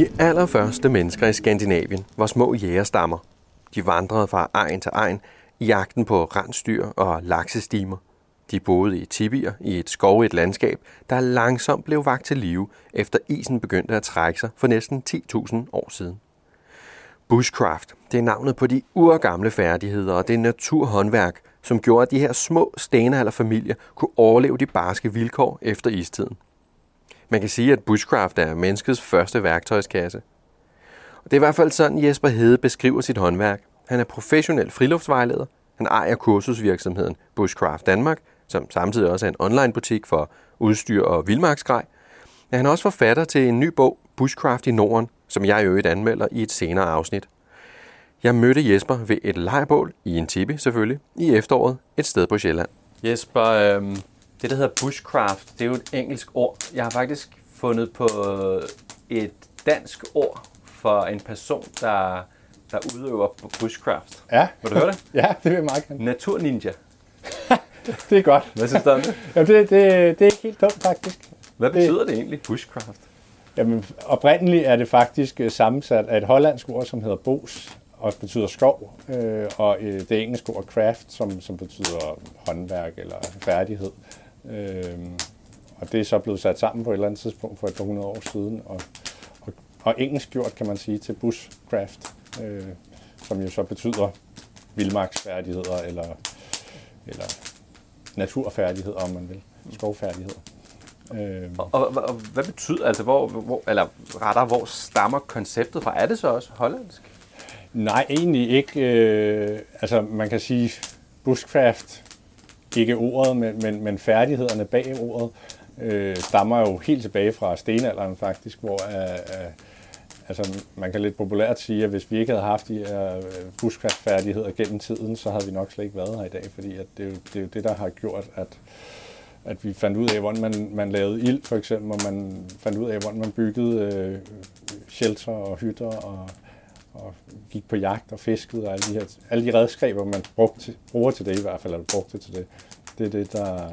De allerførste mennesker i Skandinavien var små jægerstammer. De vandrede fra egen til egen i jagten på rensdyr og laksestimer. De boede i tibier i et skovrigt landskab, der langsomt blev vagt til live, efter isen begyndte at trække sig for næsten 10.000 år siden. Bushcraft, det er navnet på de urgamle færdigheder og det naturhåndværk, som gjorde, at de her små stenalderfamilier kunne overleve de barske vilkår efter istiden. Man kan sige, at bushcraft er menneskets første værktøjskasse. Og det er i hvert fald sådan, Jesper Hede beskriver sit håndværk. Han er professionel friluftsvejleder. Han ejer kursusvirksomheden Bushcraft Danmark, som samtidig også er en online butik for udstyr og vildmarksgrej. Men han er også forfatter til en ny bog, Bushcraft i Norden, som jeg i øvrigt anmelder i et senere afsnit. Jeg mødte Jesper ved et lejrbål i en tibi selvfølgelig, i efteråret et sted på Sjælland. Jesper, øh, det der hedder bushcraft, det er jo et engelsk ord. Jeg har faktisk fundet på et dansk ord for en person, der, der udøver bushcraft. Ja. Vil du høre det? ja, det vil jeg meget gerne. Naturninja. det er godt. Hvad synes du om det? Jamen, det, det, det er ikke helt dumt, faktisk. Hvad betyder det, det egentlig, bushcraft? Jamen, oprindeligt er det faktisk øh, sammensat af et hollandsk ord, som hedder bos, og betyder skov, øh, og øh, det engelske ord craft, som, som betyder håndværk eller færdighed. Øh, og det er så blevet sat sammen på et eller andet tidspunkt for et par hundrede år siden, og, og, og engelsk gjort, kan man sige, til bushcraft, øh, som jo så betyder vildmarksfærdigheder eller, eller naturfærdigheder, om man vil, skovfærdigheder. Øh. Og, og, og, og hvad betyder, altså hvor, hvor, eller rettere, hvor stammer konceptet fra? Er det så også hollandsk? Nej, egentlig ikke. Øh, altså man kan sige, bushcraft, ikke ordet, men, men, men færdighederne bag ordet, øh, stammer jo helt tilbage fra stenalderen faktisk, hvor øh, øh, altså, man kan lidt populært sige, at hvis vi ikke havde haft de her øh, færdigheder gennem tiden, så havde vi nok slet ikke været her i dag, fordi at det, er jo, det er jo det, der har gjort, at at vi fandt ud af, hvordan man, man lavede ild, for eksempel, og man fandt ud af, hvordan man byggede øh, shelter og hytter, og, og gik på jagt og fiskede, og alle de, her, alle de redskaber, man brugte, bruger til det i hvert fald, eller brugte til det, det er det, der,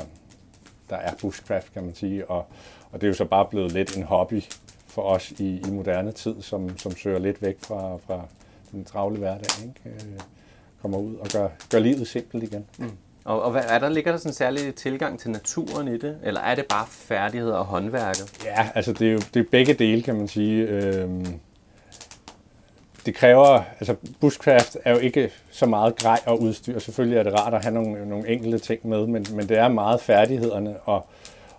der er bushcraft, kan man sige, og, og det er jo så bare blevet lidt en hobby for os i, i moderne tid, som, som søger lidt væk fra, fra den travle hverdag, ikke? Øh, kommer ud og gør, gør livet simpelt igen. Mm. Og, og hvad, er der, ligger der sådan en særlig tilgang til naturen i det? Eller er det bare færdigheder og håndværket? Ja, altså det er jo det er begge dele, kan man sige. Øhm, det kræver, altså bushcraft er jo ikke så meget grej og udstyr. Selvfølgelig er det rart at have nogle, nogle enkelte ting med, men, men det er meget færdighederne, og,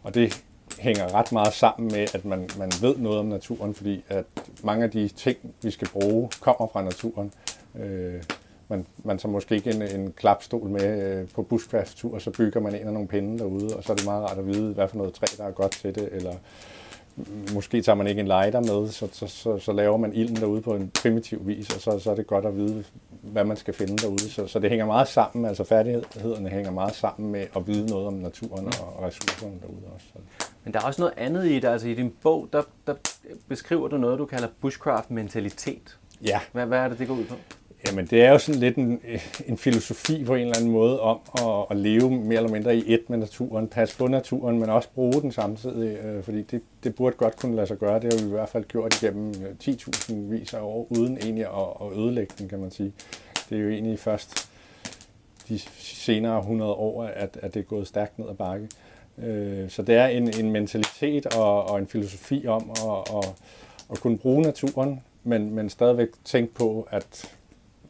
og det hænger ret meget sammen med, at man, man ved noget om naturen, fordi at mange af de ting, vi skal bruge, kommer fra naturen. Øh, man, man så måske ikke en, en klapstol med øh, på bushcraft-tur, og så bygger man en af nogle pinde derude, og så er det meget rart at vide, hvad for noget træ, der er godt til det, eller måske tager man ikke en lighter med, så, så, så, så laver man ilden derude på en primitiv vis, og så, så er det godt at vide, hvad man skal finde derude. Så, så det hænger meget sammen, altså færdighederne hænger meget sammen med at vide noget om naturen og, ressourcerne derude også. Men der er også noget andet i det, altså i din bog, der, der beskriver du noget, du kalder bushcraft-mentalitet. Ja. Hvad, hvad er det, det går ud på? Jamen, det er jo sådan lidt en, en filosofi på en eller anden måde om at, at leve mere eller mindre i et med naturen, passe på naturen, men også bruge den samtidig, øh, fordi det, det burde godt kunne lade sig gøre. Det har vi i hvert fald gjort igennem øh, 10.000 vis af år, uden egentlig at, at ødelægge den, kan man sige. Det er jo egentlig først de senere 100 år, at, at det er gået stærkt ned ad bakke. Øh, så det er en, en mentalitet og, og en filosofi om at, at, at kunne bruge naturen, men, men stadigvæk tænke på, at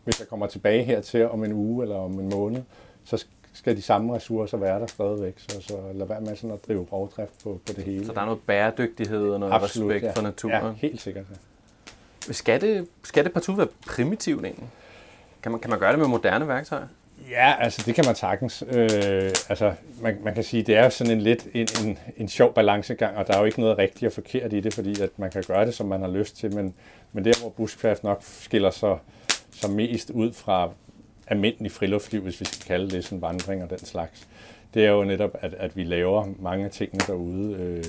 hvis jeg kommer tilbage hertil om en uge eller om en måned, så skal de samme ressourcer være der stadigvæk. Så, så lad være med sådan at drive rovdrift på, på det hele. Så der er noget bæredygtighed og noget Absolut, respekt ja. for naturen? Ja, helt sikkert. Ja. Skal det, skal det partout være primitivt egentlig? Kan man, kan man gøre det med moderne værktøjer? Ja, altså det kan man sagtens. Øh, altså man, man kan sige, det er jo sådan en lidt en, en, en sjov balancegang, og der er jo ikke noget rigtigt og forkert i det, fordi at man kan gøre det, som man har lyst til, men, men der hvor bushcraft nok skiller sig så mest ud fra almindelig friluftsliv, hvis vi skal kalde det sådan vandring og den slags, det er jo netop, at, at vi laver mange af tingene derude, øh,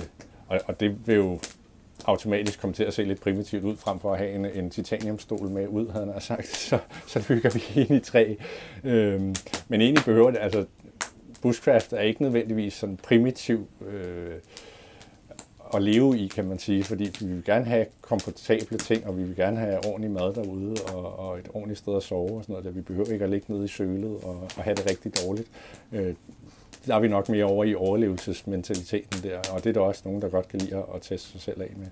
og, og det vil jo automatisk komme til at se lidt primitivt ud, frem for at have en, en titaniumstol med ud, havde han sagt, så, så bygger vi ind i træ. Øhm, men egentlig behøver det, altså bushcraft er ikke nødvendigvis sådan primitiv, øh, at leve i, kan man sige, fordi vi vil gerne have komfortable ting, og vi vil gerne have ordentlig mad derude, og, og et ordentligt sted at sove og sådan noget. Der. Vi behøver ikke at ligge nede i sølet og, og have det rigtig dårligt. Øh, der er vi nok mere over i overlevelsesmentaliteten der, og det er der også nogen, der godt kan lide at teste sig selv af med.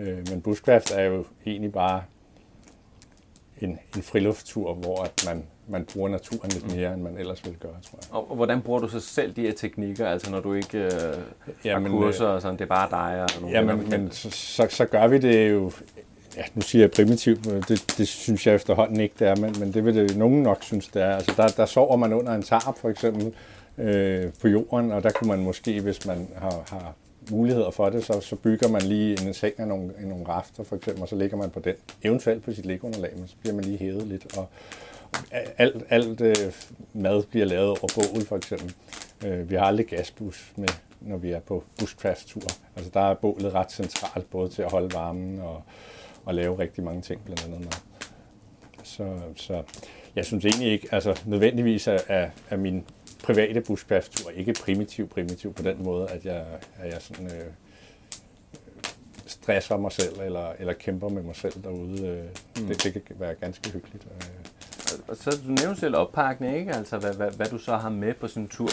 Øh, men bushcraft er jo egentlig bare en, en friluftstur, hvor at man, man bruger naturen lidt mere, end man ellers ville gøre, tror jeg. Og, og hvordan bruger du så selv de her teknikker, altså når du ikke øh, ja, har kurser og sådan, det er bare dig og nogle Ja, men, men så, så, så gør vi det jo, ja, nu siger jeg primitivt, det, det synes jeg efterhånden ikke, det er, men, men det vil det nogen nok synes, det er. Altså der, der sover man under en tarp, for eksempel, øh, på jorden, og der kunne man måske, hvis man har, har muligheder for det, så, så bygger man lige en seng af nogle, af nogle rafter, for eksempel, og så ligger man på den. Eventuelt på sit liggeunderlag, men så bliver man lige hævet lidt. Og alt, alt øh, mad bliver lavet over bål, for eksempel. Øh, vi har aldrig gasbus med, når vi er på bushcraft-tur. Altså der er bålet ret centralt, både til at holde varmen og, og lave rigtig mange ting, blandt andet mad. Så, så jeg synes egentlig ikke, altså nødvendigvis er, er, er min private buskpladstur ikke primitiv, primitiv på den måde, at jeg, at jeg sådan, øh, stresser mig selv, eller, eller kæmper med mig selv derude. Øh, mm. det, det kan være ganske hyggeligt. Øh. Så du nævner selv oppakning, ikke? Altså, hvad, hvad, hvad du så har med på sådan en tur.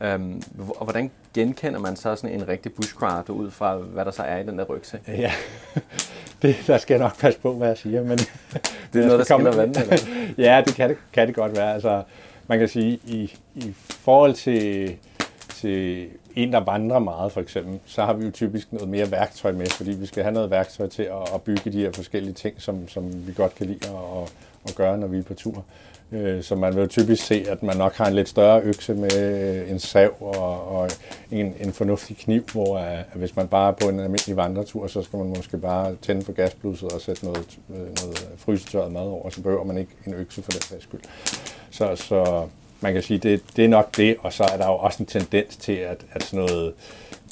Øhm, og hvordan genkender man så sådan en rigtig bushcraft ud fra, hvad der så er i den der rygsæk? Ja, det, der skal jeg nok passe på, hvad jeg siger, men... Det er noget, der skiller vand, eller? ja, det kan det, kan det godt være. Altså, man kan sige, i, i forhold til, til en, der vandrer meget for eksempel, så har vi jo typisk noget mere værktøj med, fordi vi skal have noget værktøj til at, at bygge de her forskellige ting, som, som vi godt kan lide at, at gøre, når vi er på tur. Øh, så man vil jo typisk se, at man nok har en lidt større økse med en sav og, og en, en fornuftig kniv, hvor øh, at hvis man bare er på en almindelig vandretur, så skal man måske bare tænde for gasblusset og sætte noget, øh, noget frysetørret mad over, så behøver man ikke en økse for den sags skyld. Så, så man kan sige, det, det er nok det, og så er der jo også en tendens til, at, at sådan noget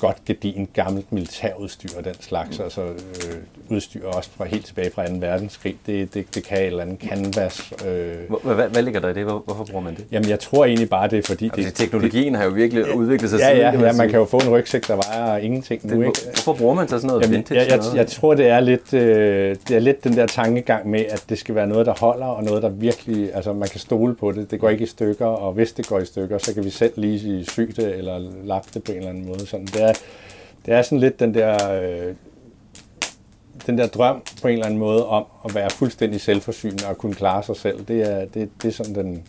godt gedin gammelt militærudstyr og den slags, mm. altså øh, udstyr også fra helt tilbage fra 2. verdenskrig, det, det, det kan et eller andet canvas. Øh. Hvad, hvad, hvad ligger der i det? Hvor, hvorfor bruger man det? Jamen jeg tror egentlig bare, det er fordi... Altså, det, teknologien det, har jo virkelig ja, udviklet sig ja, siden. Ja, ja, man kan jo få en rygsæk, der vejer ingenting nu. Det, ikke? Hvorfor bruger man så sådan noget Jamen, vintage? Jeg, jeg, jeg, jeg tror, det er, lidt, øh, det er lidt den der tankegang med, at det skal være noget, der holder, og noget, der virkelig... Altså man kan stole på det. Det går ikke i stykker, og hvis det går i stykker, så kan vi selv lige sy det eller lappe det på en eller anden måde. Sådan, det er, det er sådan lidt den der, øh, den der drøm på en eller anden måde om at være fuldstændig selvforsynende og kunne klare sig selv. Det er, det, det er sådan den,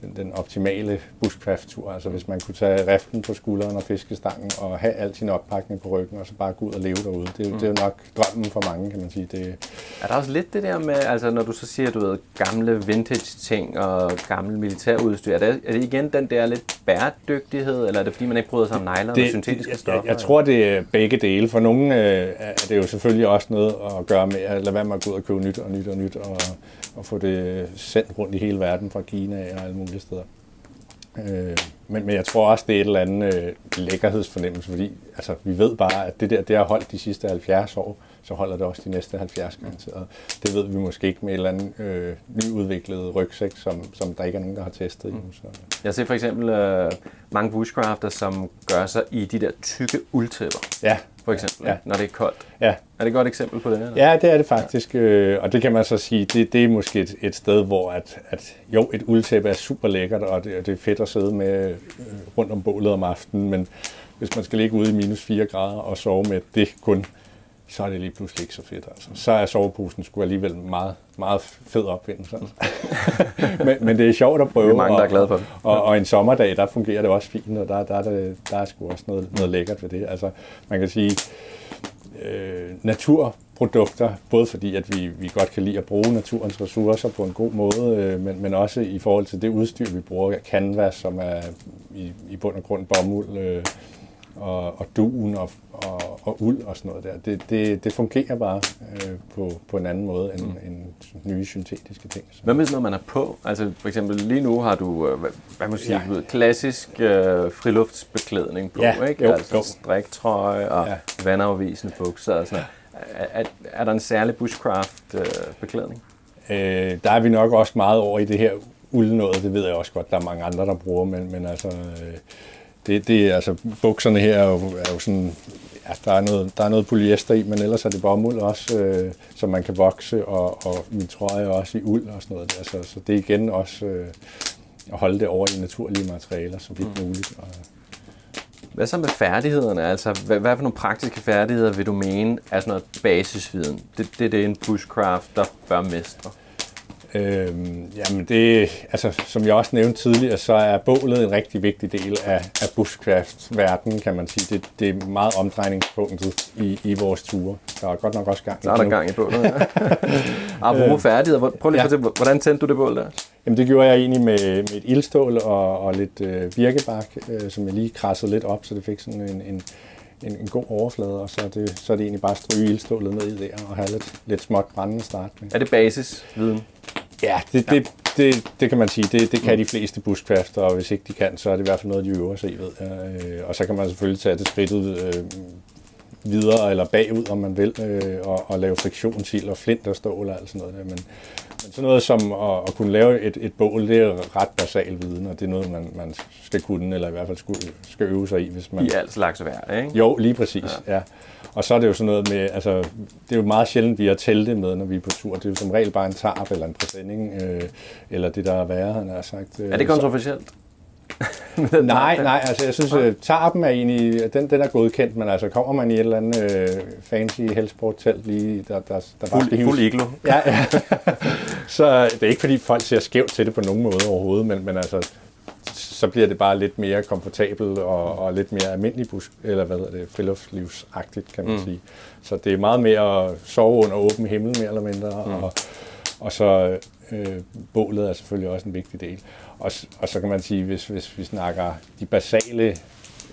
den, den optimale bushcraft-tur. Altså hvis man kunne tage riften på skulderen og fiskestangen og have al sin oppakning på ryggen, og så bare gå ud og leve derude. Det, mm. det er jo nok drømmen for mange, kan man sige. Det... Er der også lidt det der med, altså når du så siger, du ved, gamle vintage-ting og gammel militærudstyr, er det, er det igen den der lidt bæredygtighed, eller er det fordi, man ikke bryder sig om negler og syntetiske stoffer? Jeg, jeg tror, det er begge dele. For nogle øh, er det jo selvfølgelig også noget at gøre med at lade være med at gå ud og købe nyt og nyt og nyt, og, og få det sendt rundt i hele verden fra Kina og alle mulige steder. Øh, men, men jeg tror også, det er et eller andet øh, lækkerhedsfornemmelse, fordi altså, vi ved bare, at det der det har holdt de sidste 70 år, så holder det også de næste 70 garanteret. Det ved vi måske ikke med et eller andet øh, nyudviklet rygsæk, som, som der ikke er nogen, der har testet endnu. Så. Jeg ser for eksempel øh, mange bushcrafter, som gør sig i de der tykke uldtæpper. Ja, for eksempel, ja. når det er koldt. Ja. Er det et godt eksempel på det? Eller? Ja, det er det faktisk. Ja. Og det kan man så sige, det, det er måske et, et sted, hvor at, at jo, et uldtæppe er super lækkert, og det, og det er fedt at sidde med øh, rundt om bålet om aftenen, men hvis man skal ligge ude i minus 4 grader og sove med det kun, så er det lige pludselig ikke så fedt. Altså. Så er soveposen sgu alligevel meget, meget fed opfindelse. Altså. men, men det er sjovt at prøve. Det er mange, der er glade for det. Og, og, og en sommerdag, der fungerer det også fint, og der, der, der, der er sgu også noget, noget lækkert ved det. Altså, man kan sige, øh, naturprodukter, både fordi, at vi, vi godt kan lide at bruge naturens ressourcer på en god måde, øh, men, men også i forhold til det udstyr, vi bruger, canvas, som er i, i bund og grund bomuld, øh, og, og duen og, og, og uld og sådan noget der. Det, det, det fungerer bare øh, på, på en anden måde end, mm. end nye syntetiske ting. Så. Hvad med sådan noget, man er på? Altså for eksempel lige nu har du, øh, hvad, hvad man sige, ja. klassisk øh, friluftsbeklædning på, ja, ikke? Jo, altså striktrøje og ja. vandafvisende bukser og sådan noget. Er, er, er der en særlig bushcraft-beklædning? Øh, øh, der er vi nok også meget over i det her uld noget, det ved jeg også godt, der er mange andre, der bruger, men, men altså... Øh, det, det altså, bukserne her er jo, er jo sådan Ja, der er, noget, der er noget polyester i, men ellers er det bomuld også, øh, som man kan vokse, og, og min trøje også i uld og sådan noget der. Så, så det er igen også øh, at holde det over i naturlige materialer, så vidt mm. muligt. Og, hvad så med færdighederne? Altså, hvad, hvad for nogle praktiske færdigheder vil du mene er sådan noget basisviden? Det, det er det, en bushcraft, der bør mestre. Øhm, jamen det, altså, som jeg også nævnte tidligere, så er bålet en rigtig vigtig del af, af bushcrafts verden, kan man sige. Det, det er meget omdrejningspunktet i, i vores ture. Der er godt nok også gang i Der er der gang i bålet, ja. Apropos færdigheder, prøv lige at ja. hvordan tændte du det bål der? Jamen det gjorde jeg egentlig med, med et ildstål og, og lidt øh, birkebak, øh, som jeg lige krassede lidt op, så det fik sådan en, en, en, en god overflade, og så er, det, så er det egentlig bare at stryge ildstålet ned i der og have lidt, lidt småt brændende start med. Er det basisviden? Ja, det, det, det, det kan man sige. Det, det kan de fleste buskræfter, og hvis ikke de kan, så er det i hvert fald noget, de øver sig i. Ved. Øh, og så kan man selvfølgelig tage det skridt ud øh, videre eller bagud, om man vil, øh, og, og lave friktionsild og flint og stål og alt sådan noget. Der. Men, men sådan noget som at, at kunne lave et, et bål, det er ret basal viden, og det er noget, man, man skal kunne, eller i hvert fald skulle, skal øve sig i. Hvis man... I alt slags vejr, ikke? Jo, lige præcis, ja. ja. Og så er det jo sådan noget med, altså, det er jo meget sjældent, vi har telte med, når vi er på tur. Det er jo som regel bare en tarp eller en præsending, øh, eller det, der er værre, han har sagt. Øh, er det kontroversielt? Nej, nej, altså jeg synes, at tarpen er egentlig, den, den er godkendt, men altså kommer man i et eller andet øh, fancy helsport-telt lige, der, der, der fuld, bare fuld iglo. Ja, ja. så det er ikke fordi folk ser skævt til det på nogen måde overhovedet, men, men altså så bliver det bare lidt mere komfortabelt og, og lidt mere almindelig bus, eller hvad er det, friluftslivsagtigt, kan man mm. sige. Så det er meget mere at sove under åben himmel, mere eller mindre, mm. og, og så øh, bålet er selvfølgelig også en vigtig del. Og, og så kan man sige, hvis, hvis vi snakker de basale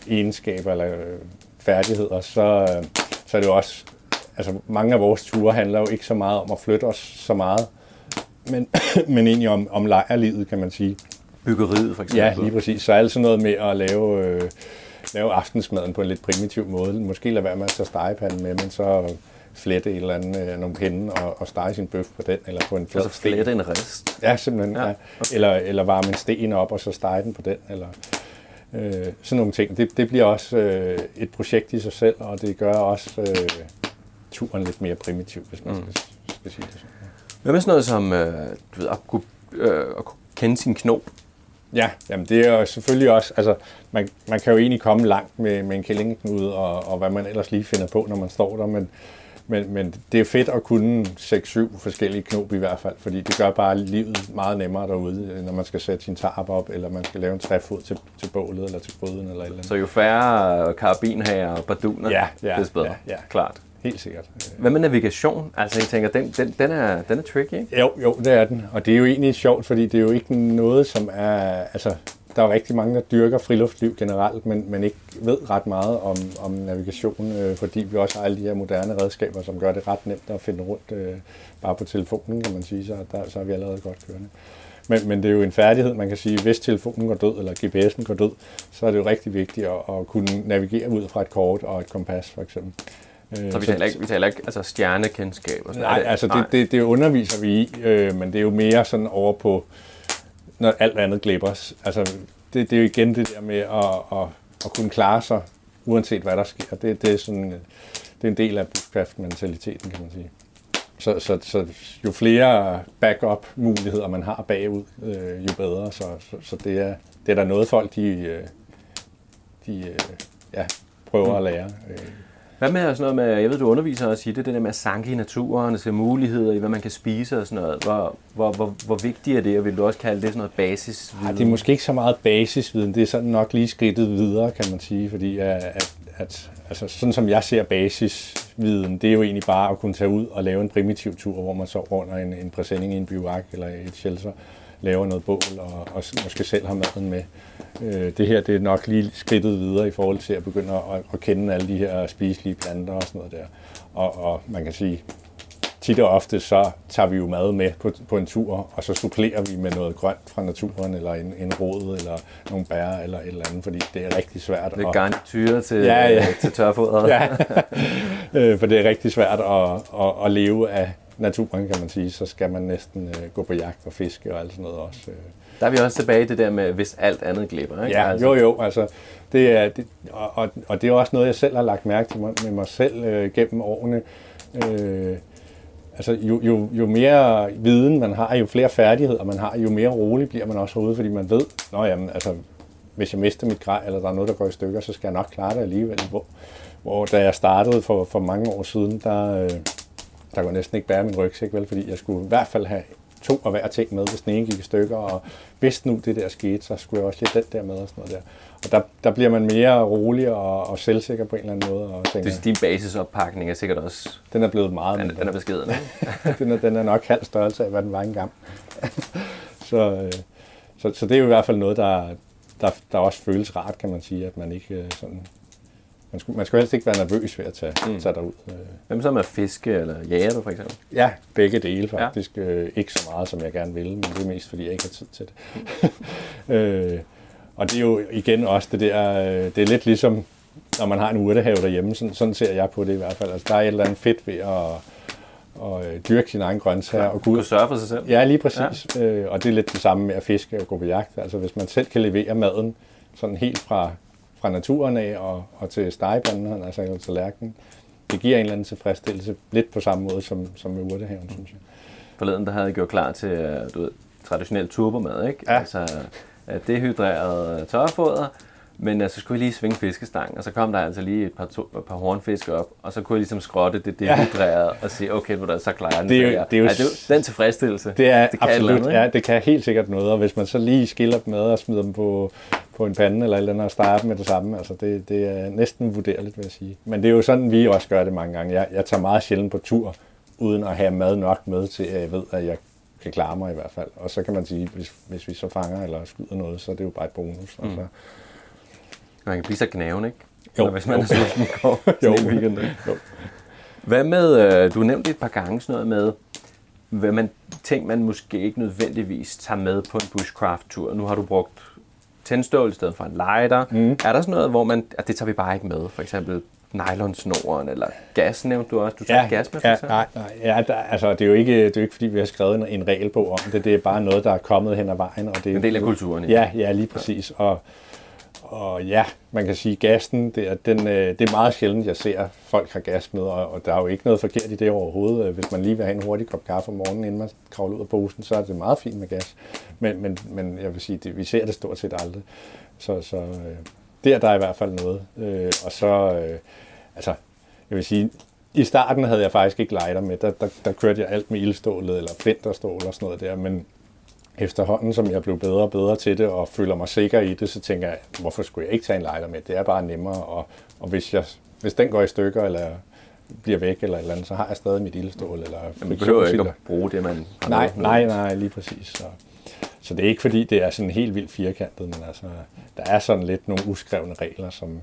egenskaber eller øh, færdigheder, så, øh, så er det jo også, altså mange af vores ture handler jo ikke så meget om at flytte os så meget, men, men egentlig om, om lejrlivet, kan man sige byggeriet for eksempel. Ja, lige præcis. Så alt sådan noget med at lave, øh, lave aftensmaden på en lidt primitiv måde. Måske lade være med at tage stegepanden med, men så flette et eller andet, øh, nogle pinde og, og stege sin bøf på den, eller på en flad altså sten. flette en rest? Ja, simpelthen. Ja. Ja. Okay. Eller, eller varme en sten op, og så stege den på den, eller øh, sådan nogle ting. Det, det bliver også øh, et projekt i sig selv, og det gør også øh, turen lidt mere primitiv, hvis man mm. skal, skal sige det sådan. Hvad med sådan noget som øh, du ved, at, kunne, øh, at kunne kende sin knop? Ja, jamen det er jo selvfølgelig også, altså man, man kan jo egentlig komme langt med, med en kællingeknude og, og hvad man ellers lige finder på, når man står der, men, men, men det er fedt at kunne 6-7 forskellige knop i hvert fald, fordi det gør bare livet meget nemmere derude, når man skal sætte sin tarp op, eller man skal lave en træfod til, til bålet eller til gryden eller et eller andet. Så jo færre karabinhager og barduner, ja, ja, desto bedre. Ja, ja. Klart. Helt sikkert. Hvad med navigation? Altså, jeg tænker, den, den, den, er, den er tricky, ikke? Jo, jo, det er den. Og det er jo egentlig sjovt, fordi det er jo ikke noget, som er... Altså, der er rigtig mange, der dyrker friluftsliv generelt, men, men ikke ved ret meget om, om navigation, øh, fordi vi også har alle de her moderne redskaber, som gør det ret nemt at finde rundt øh, bare på telefonen, kan man sige, så, der, så er vi allerede godt kørende. Men, men det er jo en færdighed, man kan sige, hvis telefonen går død, eller GPS'en går død, så er det jo rigtig vigtigt at, at kunne navigere ud fra et kort og et kompas, for eksempel. Øh, så vi taler ikke, vi taler ikke altså stjernekendskab? Og sådan nej, det, altså nej. Det, det, det underviser vi i, øh, men det er jo mere sådan over på, når alt andet glipper. Altså, det, det er jo igen det der med at, at, at kunne klare sig, uanset hvad der sker. Det, det, er, sådan, øh, det er en del af bushcraft-mentaliteten, kan man sige. Så, så, så jo flere backup-muligheder man har bagud, øh, jo bedre. Så, så, så det, er, det er der noget folk, de, øh, de øh, ja, prøver at lære. Hvad med sådan noget med, jeg ved, du underviser og i det, det der med at sanke i naturen, og se muligheder i, hvad man kan spise og sådan noget. Hvor, hvor, hvor, hvor vigtigt er det, og vil du også kalde det sådan noget basisviden? Ja, det er måske ikke så meget basisviden, det er sådan nok lige skridtet videre, kan man sige, fordi øh, at, at altså, sådan som jeg ser basisviden, det er jo egentlig bare at kunne tage ud og lave en primitiv tur, hvor man så under en, en præsending i en bivak eller et shelter, laver noget bål og, og måske selv har maden med. Øh, det her det er nok lige skridtet videre i forhold til at begynde at, at kende alle de her spiselige planter og sådan noget der. Og, og man kan sige, tit og ofte så tager vi jo mad med på, på en tur, og så supplerer vi med noget grønt fra naturen, eller en, en rod, eller nogle bær, eller et eller andet, fordi det er rigtig svært. Det er garnityre til, ja, ja. til tørfoder. ja, øh, for det er rigtig svært at, at, at leve af naturen, kan man sige, så skal man næsten øh, gå på jagt og fiske og alt sådan noget også. Øh. Der er vi også tilbage i det der med, hvis alt andet glipper, ikke? Ja, altså. jo jo, altså, det er, det, og, og, og det er også noget, jeg selv har lagt mærke til mig, med mig selv øh, gennem årene. Øh, altså, jo, jo, jo mere viden man har, jo flere færdigheder man har, jo mere rolig bliver man også herude, fordi man ved, nå jamen, altså, hvis jeg mister mit grej, eller der er noget, der går i stykker, så skal jeg nok klare det alligevel. Hvor, hvor da jeg startede for, for mange år siden, der, øh, der kunne næsten ikke bære min rygsæk, vel, fordi jeg skulle i hvert fald have to af hver ting med, hvis den ene gik i stykker, og hvis nu det der skete, så skulle jeg også lige den der med og sådan noget der. Og der, der bliver man mere rolig og, og selvsikker på en eller anden måde. Og tænker, Det, din basisoppakning er sikkert også... den er blevet meget Den, mindre. den er beskeden, den, er, den er nok halv størrelse af, hvad den var engang. så, øh, så, så det er jo i hvert fald noget, der, der, der også føles rart, kan man sige, at man ikke øh, sådan... Man skulle, man skulle helst ikke være nervøs ved at tage, mm. tage derud. Hvem så med at fiske, eller jager du for eksempel? Ja, begge dele faktisk. Ja. Øh, ikke så meget, som jeg gerne vil, men det er mest, fordi jeg ikke har tid til det. øh, og det er jo igen også det der, øh, det er lidt ligesom, når man har en urtehave derhjemme, sådan, sådan ser jeg på det i hvert fald. Altså, der er et eller andet fedt ved at, at øh, dyrke sine egne grøntsager og gå ud Kunne sørge for sig selv? Ja, lige præcis. Ja. Øh, og det er lidt det samme med at fiske og gå på jagt. Altså hvis man selv kan levere maden sådan helt fra, fra naturen af og, og til stegepanden, altså eller til lærken, det giver en eller anden tilfredsstillelse, lidt på samme måde som, som med urtehaven, synes jeg. Forleden der havde jeg gjort klar til øh, du ved, traditionel turbomad, ikke? Ja. Altså øh, dehydreret tørrefoder, men øh, så skulle jeg lige svinge fiskestangen, og så kom der altså lige et par, to, et par hornfisk op, og så kunne jeg ligesom skrotte det dehydreret og sige, okay, hvor der så klarer den. Det er jo- det er jo ja, det er jo den tilfredsstillelse. Det er det kan absolut, andet, ja, det kan helt sikkert noget, og hvis man så lige skiller dem med og smider dem på, på en pande eller et eller andet og starter dem med det samme, altså det, det er næsten vurderligt, vil jeg sige. Men det er jo sådan, vi også gør det mange gange. Jeg, jeg tager meget sjældent på tur, uden at have mad nok med til, at jeg ved, at jeg kan klare mig i hvert fald. Og så kan man sige, hvis, hvis vi så fanger eller skyder noget, så er det jo bare et bonus. Mm. Altså. Man kan blive så gnaven, ikke? Jo. Eller hvis man Jo. er sulten går Jo. weekend. Jo. Hvad med, øh, du nævnte et par gange sådan noget med, hvad man, ting, man måske ikke nødvendigvis tager med på en bushcraft-tur. Nu har du brugt tændstål i stedet for en lighter. Mm. Er der sådan noget, hvor man, at det tager vi bare ikke med? For eksempel nylonsnoren eller gas, nævnte du også. Du tager gas med, for ja, eksempel? nej, nej, ja, der, altså, det, er jo ikke, det er jo ikke, fordi vi har skrevet en, en regelbog om det. Det er bare noget, der er kommet hen ad vejen. Og det er En del af kulturen, ja. Ja, ja, lige præcis. Og, og ja, man kan sige, gassen, det er, den, øh, det er meget sjældent, jeg ser folk har gas med, og, og der er jo ikke noget forkert i det overhovedet. Øh, hvis man lige vil have en hurtig kop kaffe om morgenen, inden man kravler ud af posen, så er det meget fint med gas. Men, men, men jeg vil sige, det, vi ser det stort set aldrig. Så, så øh, der, der er i hvert fald noget. Øh, og så, øh, altså, jeg vil sige, i starten havde jeg faktisk ikke lighter med. Der, der, der kørte jeg alt med ildstålet eller flinterstål og sådan noget der, men efterhånden, som jeg blev bedre og bedre til det, og føler mig sikker i det, så tænker jeg, hvorfor skulle jeg ikke tage en lighter med? Det er bare nemmere, og, og hvis, jeg, hvis den går i stykker, eller bliver væk, eller et eller andet, så har jeg stadig mit ildstål, eller Man behøver ikke at bruge det, man har Nej, nej, nej, lige præcis. Så, så det er ikke fordi, det er sådan helt vildt firkantet, men altså, der er sådan lidt nogle uskrevne regler, som,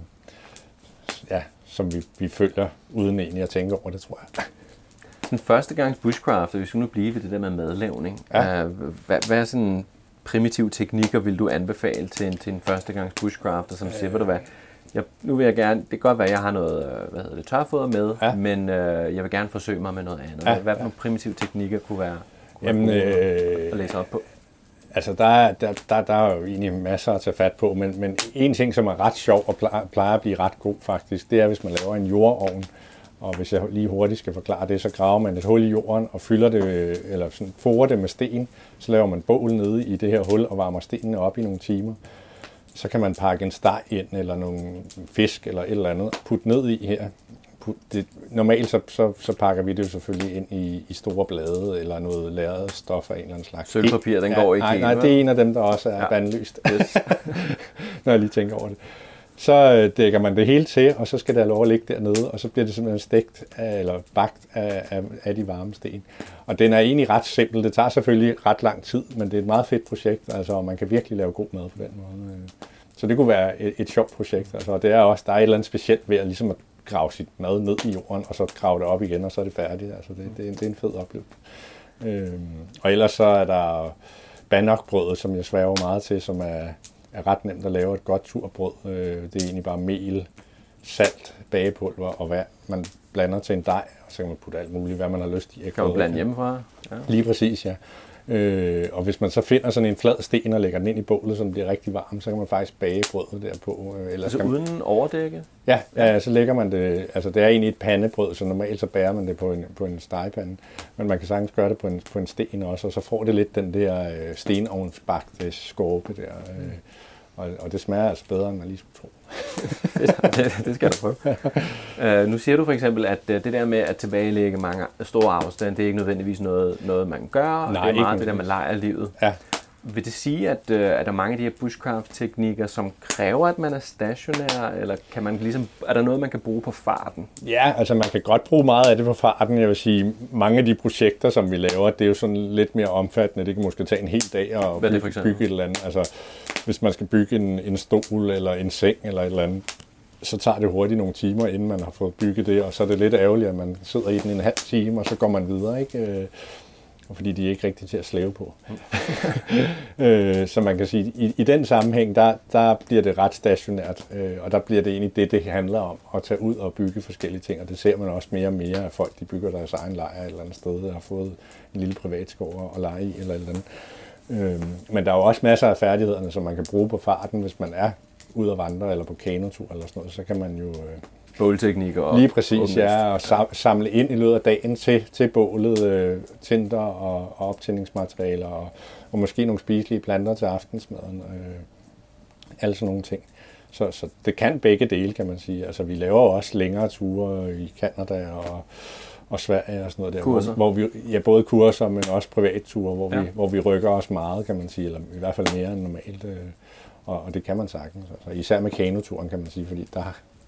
ja, som vi, vi følger, uden egentlig at tænke over det, tror jeg. Den første gangs bushcraft, hvis vi nu blive ved det der med madlavning, Ja. øh, hvad, hvad er sådan primitive teknikker, vil du anbefale til en, til en første gangs bushcrafter, som siger, ved du hvad, jeg, nu vil jeg gerne, det kan godt være, at jeg har noget øh, hvad hedder det, tørfoder med, Ja. men øh, jeg vil gerne forsøge mig med noget andet. Ja, Hvad, for nogle primitive teknikker kunne være, kunne Jamen, være øh, at læse op på? Altså, der er, der, der, der er jo egentlig masser at tage fat på, men, men en ting, som er ret sjov og plejer, plejer at blive ret god faktisk, det er, hvis man laver en jordovn. Og hvis jeg lige hurtigt skal forklare det, så graver man et hul i jorden og fylder det, eller sådan, forer det med sten. Så laver man bål nede i det her hul og varmer stenene op i nogle timer. Så kan man pakke en steg ind, eller nogle fisk, eller et eller andet, putte ned i her. Put det, normalt så, så, så pakker vi det jo selvfølgelig ind i, i store blade, eller noget lærret stof af en eller anden slags. Sølvpapir, den går ikke nej, Nej, det er en af dem, der også er Ja. ja. bandlyst, når jeg lige tænker over det. Så øh, dækker man det hele til, og så skal det lov at ligge dernede, og så bliver det simpelthen stegt af, eller bagt af, af, af de varme sten. Og den er egentlig ret simpel. Det tager selvfølgelig ret lang tid, men det er et meget fedt projekt, altså, og man kan virkelig lave god mad på den måde. Øh. Så det kunne være et, et sjovt projekt. Altså, og det er også, der er et eller andet specielt ved at, ligesom at grave sit mad ned i jorden, og så grave det op igen, og så er det færdigt. Altså, det, det, det er en fed oplevelse. Øhm, og ellers så er der banokbrødet, som jeg sværger meget til, som er, er ret nemt at lave et godt turbrød. Øh, det er egentlig bare mel, salt, bagepulver og vand, man blander til en dej, og så kan man putte alt muligt, hvad man har lyst i. Kan man blande hjemmefra? Ja. Lige præcis, ja. Øh, og hvis man så finder sådan en flad sten og lægger den ind i bålet, så den bliver rigtig varm, så kan man faktisk bage brødet derpå. Øh, eller altså kan uden man... overdække? Ja, ja, så lægger man det, altså det er egentlig et pandebrød, så normalt så bærer man det på en, på en stegepande, men man kan sagtens gøre det på en, på en sten også, og så får det lidt den der øh, stenovnsbagte skorpe der. Øh, og, og det smager altså bedre, end man lige skulle tro. det, det skal du prøve. Uh, nu siger du for eksempel, at uh, det der med at tilbagelægge mange store afstande, det er ikke nødvendigvis noget, noget man gør. Nej, det er meget det der, man leger livet. Ja. Vil det sige, at øh, er der mange af de her bushcraft-teknikker, som kræver, at man er stationær, eller kan man ligesom, er der noget, man kan bruge på farten? Ja, altså man kan godt bruge meget af det på farten. Jeg vil sige, mange af de projekter, som vi laver, det er jo sådan lidt mere omfattende. Det kan måske tage en hel dag at bygge, det bygge et eller andet. Altså, hvis man skal bygge en, en stol eller en seng eller et eller andet, så tager det hurtigt nogle timer, inden man har fået bygget det, og så er det lidt ærgerligt, at man sidder i den en halv time, og så går man videre. Ikke? Fordi de er ikke rigtig til at slæve på. øh, så man kan sige, i, i den sammenhæng, der, der bliver det ret stationært, øh, og der bliver det egentlig det, det handler om, at tage ud og bygge forskellige ting, og det ser man også mere og mere, at folk de bygger deres egen lejr et eller andet sted, og har fået en lille privatskov at lege i, eller et eller andet. Øh, men der er jo også masser af færdighederne, som man kan bruge på farten, hvis man er ude at vandre, eller på kanotur, eller sådan noget, så kan man jo... Øh, bålteknikker. Og Lige præcis, ja, og samle ind i løbet af dagen til, til bålet, øh, tænder og, og optændingsmaterialer, og, og måske nogle spiselige planter til aftensmaden, øh, alle sådan nogle ting. Så, så det kan begge dele, kan man sige. Altså, vi laver også længere ture i Kanada og, og Sverige og sådan noget der. Kurser. Hvor, hvor vi, ja, både kurser, men også privatture, hvor, ja. vi, hvor vi rykker os meget, kan man sige, eller i hvert fald mere end normalt. Øh, og, og det kan man sagtens. Altså, især med kanoturen, kan man sige, fordi der,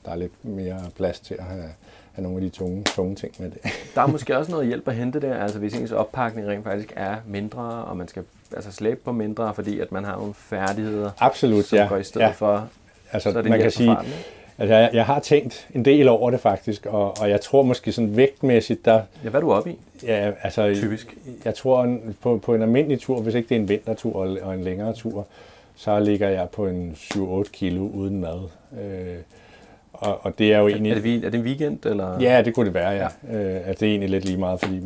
der er lidt mere plads til at have, have nogle af de tunge, tunge ting med det. Der er måske også noget hjælp at hente der, altså hvis ens oppakning rent faktisk er mindre, og man skal altså slæbe på mindre, fordi at man har nogle færdigheder, Absolut, som ja. går i stedet ja. for, altså, så er det man kan sige, farten, Altså, jeg, jeg har tænkt en del over det faktisk, og, og jeg tror måske sådan vægtmæssigt, der... Ja, hvad er du oppe i? Ja, altså... Typisk. Jeg, jeg tror, på, på en almindelig tur, hvis ikke det er en vintertur og en længere tur, så ligger jeg på en 7-8 kilo uden mad. Øh, og, og det er jo egentlig... Er det, er det en weekend, eller? Ja, det kunne det være, ja. ja. Øh, at det er egentlig lidt lige meget, fordi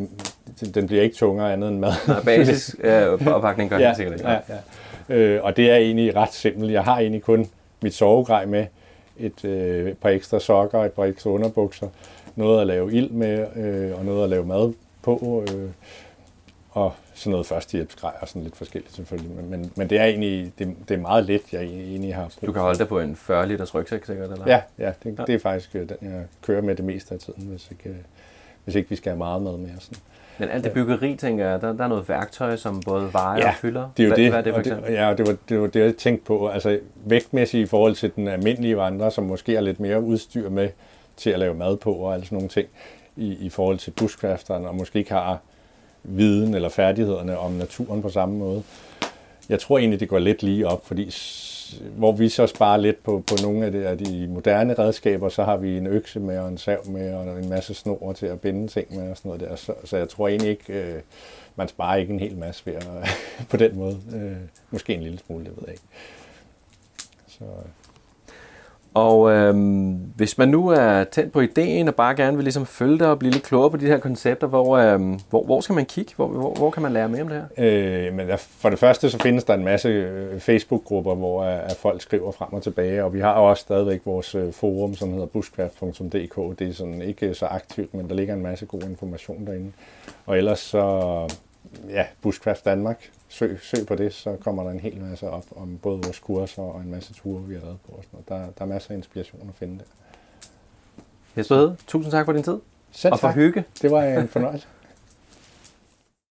den bliver ikke tungere andet end mad. Nej, basis ja, opakning gør ja, det sikkert ikke. Ja, ja. Øh, og det er egentlig ret simpelt. Jeg har egentlig kun mit sovegrej med, et, øh, par ekstra sokker, et par ekstra underbukser, noget at lave ild med, øh, og noget at lave mad på. Øh, og sådan noget førstehjælpsgrej og sådan lidt forskelligt selvfølgelig. Men, men, men det er egentlig det, det er meget let, jeg egentlig har brug Du kan holde dig på en 40 liters rygsæk sikkert, eller? Ja, ja, det, ja. det er faktisk øh, den, jeg kører med det meste af tiden, hvis ikke, hvis ikke vi skal have meget mad med. Sådan. Men alt det byggeri, tænker jeg, der, der er noget værktøj, som både vejer ja, og fylder. det er jo hvad, det. Hvad er det, for eksempel? Det, ja, det var, det var det, jeg tænkte på. Altså vægtmæssigt i forhold til den almindelige vandrer, som måske har lidt mere udstyr med til at lave mad på og alle sådan nogle ting, i, i forhold til bushcrafteren, og måske ikke har viden eller færdighederne om naturen på samme måde. Jeg tror egentlig, det går lidt lige op, fordi hvor vi så sparer lidt på, på nogle af de, af de moderne redskaber, så har vi en økse med og en sav med og en masse snor til at binde ting med og sådan noget der. Så, så jeg tror egentlig ikke, øh, man sparer ikke en hel masse ved at, på den måde. Øh, måske en lille smule, det ved jeg ikke. Så, øh og øhm, hvis man nu er tændt på ideen og bare gerne vil ligesom følge dig og blive lidt klogere på de her koncepter, hvor, øhm, hvor, hvor skal man kigge? Hvor, hvor, hvor kan man lære mere om det her? Øh, men for det første så findes der en masse øh, Facebook-grupper, hvor øh, at folk skriver frem og tilbage, og vi har også stadigvæk vores øh, forum, som hedder bushcraft.dk. Det er sådan ikke så aktivt, men der ligger en masse god information derinde. Og ellers så, ja, Bushcraft Danmark søg, søg på det, så kommer der en hel masse op om både vores kurser og en masse ture, vi har lavet på. Og sådan noget. Der, der er masser af inspiration at finde der. Jesper Hede, tusind tak for din tid. Selv og for tak. hygge. Det var en fornøjelse.